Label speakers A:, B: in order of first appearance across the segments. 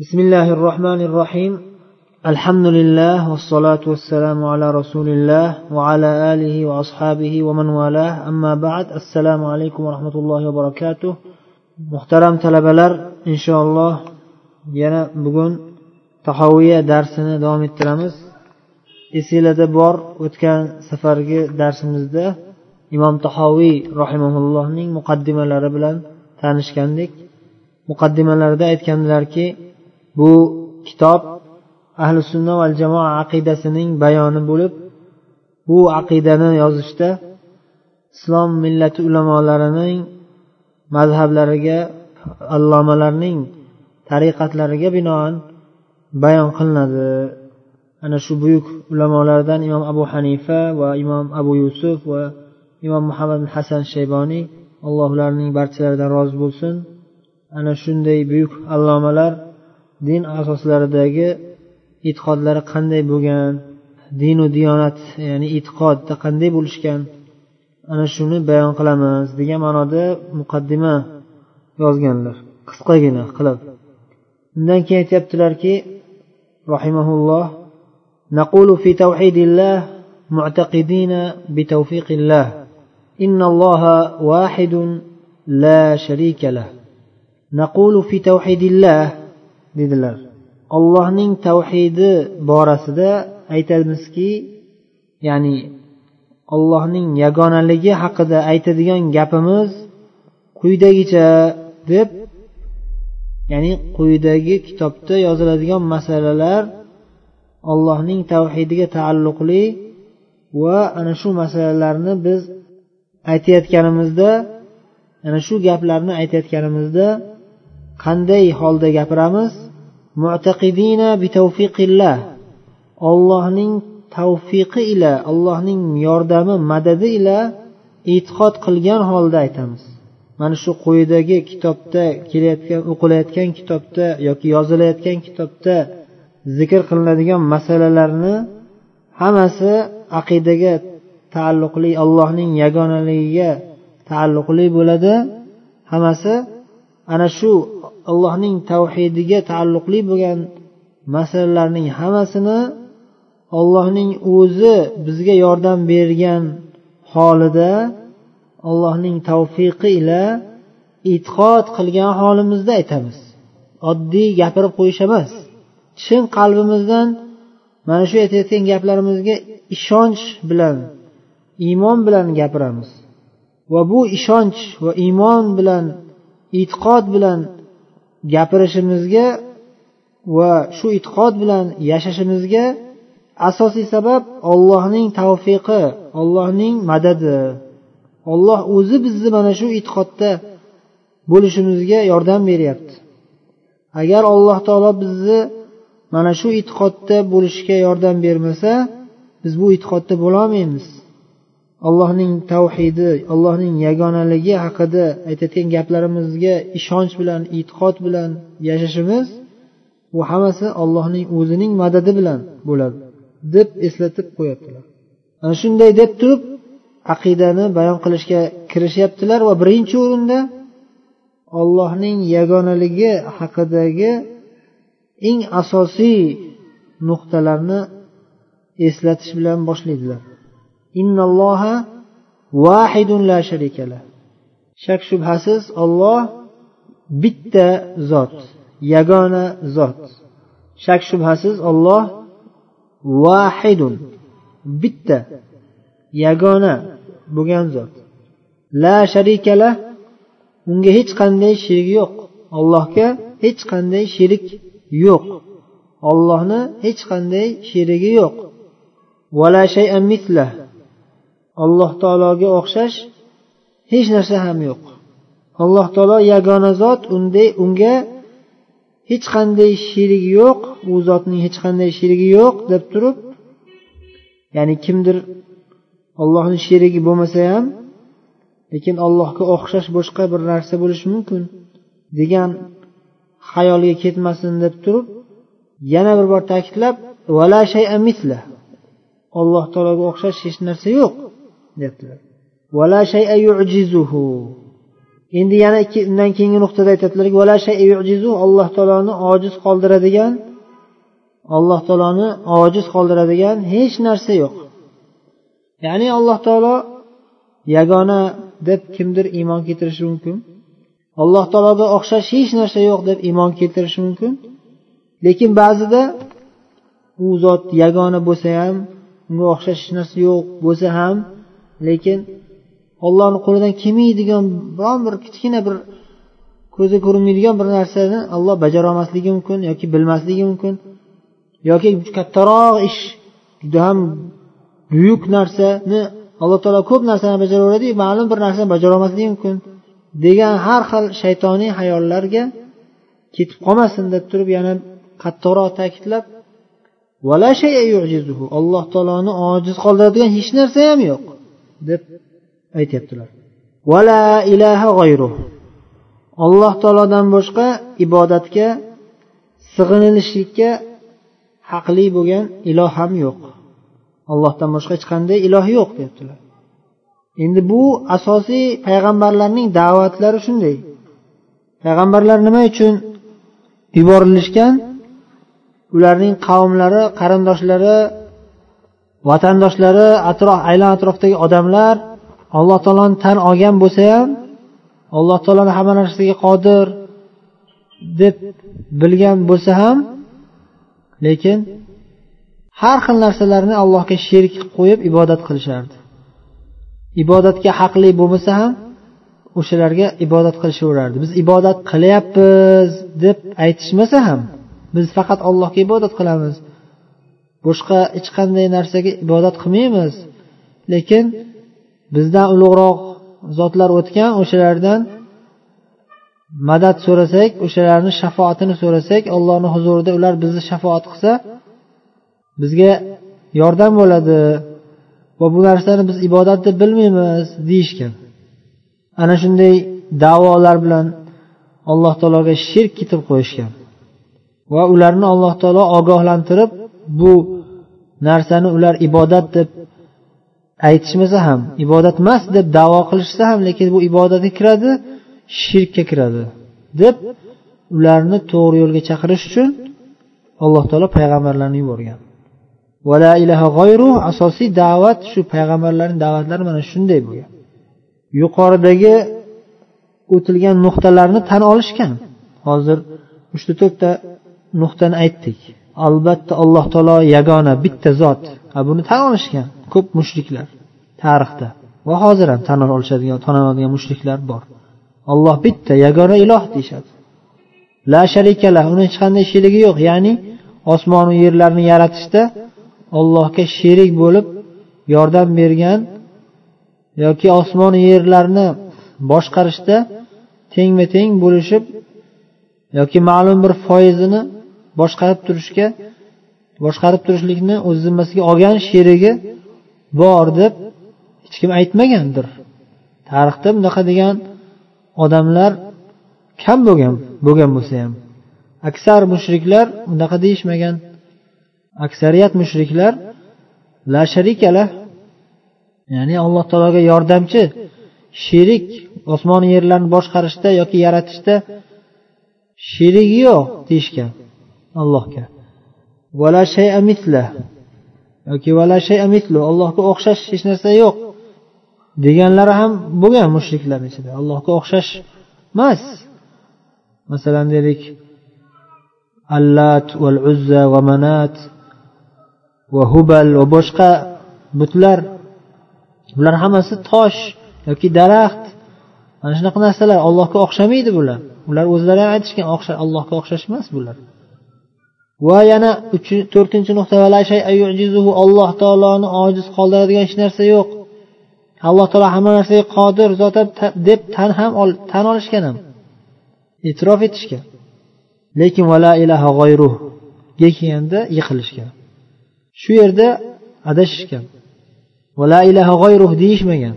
A: بسم الله الرحمن الرحيم الحمد لله والصلاة والسلام على رسول الله وعلى آله وأصحابه ومن والاه أما بعد السلام عليكم ورحمة الله وبركاته محترم talabalar inshaalloh yana bugun tahoviya darsini davom ettiramiz esinglarda bor o'tgan safargi darsimizda imom tahoviy rahimaullohning muqaddimalari bilan tanishgandik muqaddimalarida aytgandilarki bu kitob ahli sunna val jamoa aqidasining bayoni bo'lib bu aqidani yozishda islom millati ulamolarining mazhablariga allomalarning tariqatlariga binoan bayon qilinadi. Ana shu buyuk ulamolardan imom abu hanifa va imom abu yusuf va imom muhammad hasan shayboniy alloh ularning barchalaridan rozi bo'lsin. Ana shunday buyuk allomalar din asoslaridagi e'tiqodlari qanday bo'lgan dinu diyonat ya'ni e'tiqodda qanday bo'lishgan ana shuni bayon qilamiz degan ma'noda muqaddima yozganlar qisqagina qilib undan keyin aytyaptilarki rahimaulloh نقول في توحيد الله معتقدين بتوفيق الله إن الله واحد لا شريك له نقول في توحيد الله dedilar. Ollohning tavhidi borasida aytamizki ya'ni ollohning yagonaligi haqida aytadigan gapimiz quyidagicha deb ya'ni quyidagi kitobda yoziladigan masalalar ollohning tavhidiga taalluqli va ana shu masalalarni biz aytayotganimizda ana shu gaplarni aytayotganimizda qanday holda gapiramiz? Mu'taqidina bitavfiqillah ollohning tavfiqi ila allohning yordami madadi ila e'tiqod qilgan holda aytamiz. Mana shu quyidagi kitobda kelayotgan o'qilayotgan kitobda yoki yozilayotgan kitobda zikr qilinadigan masalalarni hammasi aqidaga taalluqli allohning yagonaligiga taalluqli bo'ladi. Hammasi ana shu allohning tavhidiga taalluqli bo'lgan masalalarning hammasini ollohning o'zi bizga yordam bergan holida allohning tavfiqi ila e'tiqod qilgan holimizda aytamiz. Oddiy gapirib qo'yish emas. Chin qalbimizdan mana shu aytayotgan gaplarimizga ishonch bilan iymon bilan gapiramiz. Va bu ishonch va iymon bilan e'tiqod bilan gapirishimizga va shu e'tiqod bilan yashashimizga asosiy sabab ollohning tavfiqi ollohning madadi. Olloh o'zi bizni mana shu e'tiqodda bo'lishimizga yordam beryapti. Agar alloh taolo bizni mana shu e'tiqodda bo'lishga yordam bermasa biz bu e'tiqodda bo'lolmaymiz. Allohning tavhidi allohning yagonaligi haqida aytayotgan gaplarimizga ishonch bilan e'tiqod bilan yashashimiz bu hammasi allohning o'zining madadi bilan bo'ladi deb eslatib qo'yaptilar. Ana shunday deb turib aqidani bayon qilishga kirishyaptilar va birinchi o'rinda ollohning yagonaligi haqidagi eng asosiy nuqtalarni eslatish bilan boshlaydilar. Innalloha vahidun la sharikala shak shubhasiz olloh bitta zot yagona zot. Shak shubhasiz olloh vahidun bitta yagona bo'lgan zot. La sharikala unga hech qanday sherik yo'q. Allohga hech qanday sherik yo'q. Ollohni hech qanday sherigi yo'q. Vala shay'an mislah alloh taologa o'xshash hech narsa ham yo'q. Alloh taolo yagona zot unday unga hech qanday sherigi yo'q u zotning hech qanday sherigi yo'q deb turib ya'ni kimdir ollohni sherigi bo'lmasa ham lekin allohga o'xshash boshqa bir narsa bo'lishi mumkin degan xayolga ketmasin deb turib yana bir bor ta'kidlab vala shay'a misla alloh taologa o'xshash hech narsa yo'q. Deyaptilar vala shay'a yu'jizuhu. Endi yana undan keyingi nuqtada aytadilarki alloh taoloni ojiz qoldiradigan alloh taoloni ojiz qoldiradigan hech narsa yo'q. Ya'ni alloh taolo yagona deb kimdir iymon keltirishi mumkin. Alloh taologa o'xshash hech narsa yo'q deb iymon keltirishi mumkin. Lekin ba'zida u zot yagona bo'lsa ham unga o'xshash hech narsa yo'q bo'lsa ham lekin ollohni qo'lidan kelmaydigan biron bir kichkina bir ko'zga ko'rinmaydigan bir narsani olloh bajarolmasligi mumkin yoki bilmasligi mumkin yoki kattaroq ish juda ham buyuk narsani alloh taolo ko'p narsani bajaraveradi ma'lum bir narsani bajarolmasligi mumkin degan har xil shaytoniy hayollarga ketib qolmasin deb turib yana qattiqroq ta'kidlab alloh taoloni ojiz qoldiradigan hech narsa ham yo'q. Deb aytyaptilar. Vala ilaha g'oyru alloh taolodan boshqa ibodatga sig'inilishlikka haqli bo'lgan iloh ham yo'q. Allohdan boshqa hech qanday iloh yo'q deyaptilar. Endi bu asosiy payg'ambarlarning da'vatlari shunday. Payg'ambarlar nima uchun yuborilishgan? Ularning qavmlari qarindoshlari vatandoshlari atrof aylan atrofdagi odamlar alloh taoloni tan olgan bo'lsa ham alloh taoloni hamma narsaga qodir deb bilgan bo'lsa ham lekin har xil narsalarni allohga sherik qilib qo'yib ibodat qilishardi. Ibodatga haqli bo'lmasa ham o'shalarga ibodat qilishaverardi. Biz ibodat qilyapmiz deb aytishmasa ham biz faqat allohga ibodat qilamiz. Boshqa hech qanday narsaga ibodat qilmaymiz. Lekin bizdan ulug'roq zotlar o'tgan o'shalardan madad so'rasak o'shalarni shafoatini so'rasak allohni huzurida ular bizni shafoat qilsa bizga yordam bo'ladi. Va bu narsani biz ibodat deb bilmaymiz deyishgan. Ana shunday davolar bilan alloh taologa shirk ketib qo'yishgan. Va ularni alloh taolo ogohlantirib bu narsani ular ibodat deb aytishmasa ham ibodat emas deb davo qilishsa ham lekin bu ibodatga kiradi shirkka kiradi deb ularni to'g'ri yo'lga chaqirish uchun alloh taolo payg'ambarlarni yuborgan. Vala ilaha g'oyru asosiy da'vat shu payg'ambarlarning da'vatlari mana shunday bo'lgan. Yuqoridagi o'tilgan nuqtalarni tan olishgan. Hozir uchta to'rtta nuqtani aytdik. Albatta alloh taolo yagona bitta zot. Buni tan olishgan ko'p mushriklar tarixda va hozir ham tan olishadigan tan oladigan mushriklar bor. Olloh bitta yagona iloh deyishadi. La sharikala uni hech qanday sherigi yo'q. Ya'ni osmonu yerlarni yaratishda ollohga sherik bo'lib yordam bergan yoki osmon yerlarni boshqarishda tengma teng bo'lishib yoki ma'lum bir foizini boshqarib turishga boshqarib turishlikni o'z zimmasiga olgan sherigi bor deb hech kim aytmagandir. Tarixda bunaqa degan odamlar kam bo'lgan bo'lgan bo'lsa ham. Aksar mushriklar unaqa deyishmagan. Aksariyat mushriklar la sharikala ya'ni alloh taologa yordamchi sherik osmon yerlarni boshqarishda yoki yaratishda sherigi yo'q deyishgan. Allohga. Vala shay'a mitla yoki vala shay'a mitlu allohga o'xshash hech narsa yo'q. Deganlari ham bo'lgan mushriklar ichida. Allohga o'xshash emas. Masalan deylik allat val uzza va manat va hubal va boshqa butlar. Bular hammasi tosh yoki daraxt. Mana shunaqa narsalar. Allohga o'xshamaydi bular. Ular o'zlari ham aytishgan allohga o'xshash emas bular. Va yana to'rtinchi nuqta alloh taoloni ojiz qoldiradigan hech narsa yo'q. Alloh taolo hamma narsaga qodir zot deb tan ham tan olishgan ham. E'tirof etishgan. Lekin vala ilaha g'oyruhga kelganda yiqilishgan. Shu yerda adashishgan. Vala ilaha g'oyruh deyishmagan.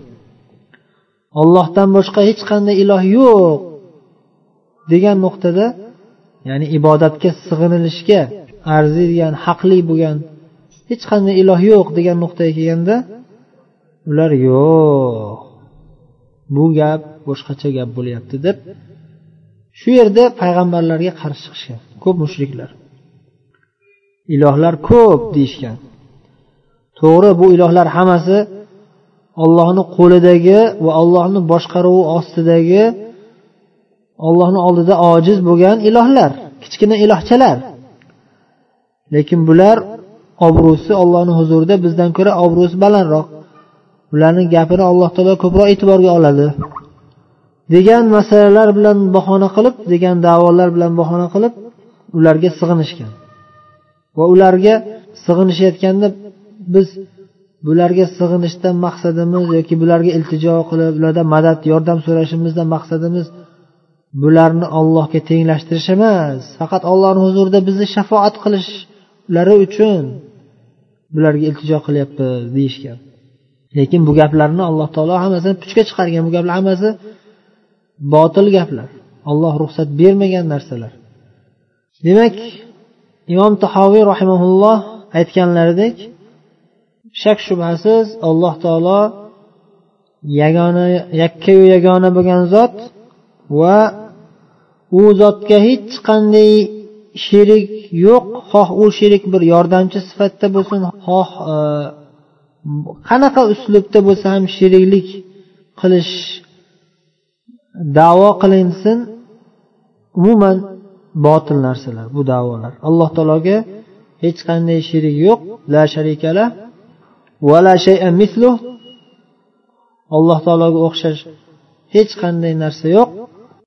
A: Ollohdan boshqa hech qanday iloh yo'q degan nuqtada ya'ni ibodatga sig'inilishga arziydigan haqli bo'lgan hech qanday iloh yo'q degan nuqtaga kelganda ular yo'q bu gap boshqacha gap bo'lyapti deb shu yerda payg'ambarlarga qarshi chiqishgan ko'p mushriklar. Ilohlar ko'p deyishgan. To'g'ri bu ilohlar hammasi ollohni qo'lidagi va ollohni boshqaruvi ostidagi ollohni oldida ojiz bo'lgan ilohlar kichkina ilohchalar. Lekin bular obro'si ollohni huzurida bizdan ko'ra obro'si balandroq. Ularni gapini alloh taolo ko'proq e'tiborga oladi. Degan masalalar bilan bahona qilib degan davolar bilan bahona qilib ularga sig'inishgan. Va ularga sig'inishayotganda biz bularga sig'inishdan maqsadimiz yoki bularga iltijo qilib ulardan madad yordam so'rashimizdan maqsadimiz bularni ollohga tenglashtirish emas faqat ollohni huzurida bizni shafoat qilishlari uchun bularga iltijo qilyapmiz deyishgan. Lekin bu gaplarni alloh taolo hammasini puchga chiqargan. Bu gaplar hammasi botil gaplar. Olloh ruxsat bermagan narsalar. Demak imom tahoviy rahimaulloh aytganlaridek shak shubhasiz alloh taolo yagona yakkayu yagona bo'lgan zot va u zotga hech qanday sherik yo'q. Xoh u sherik bir yordamchi sifatida bo'lsin. Xoh e, qanaqa uslubda bo'lsa ham sheriklik qilish davo qilinsin umuman botil narsalar bu davolar. Alloh taologa hech qanday sherik yo'q. La sharikala va la shay'a mislu alloh taologa o'xshash hech qanday narsa yo'q.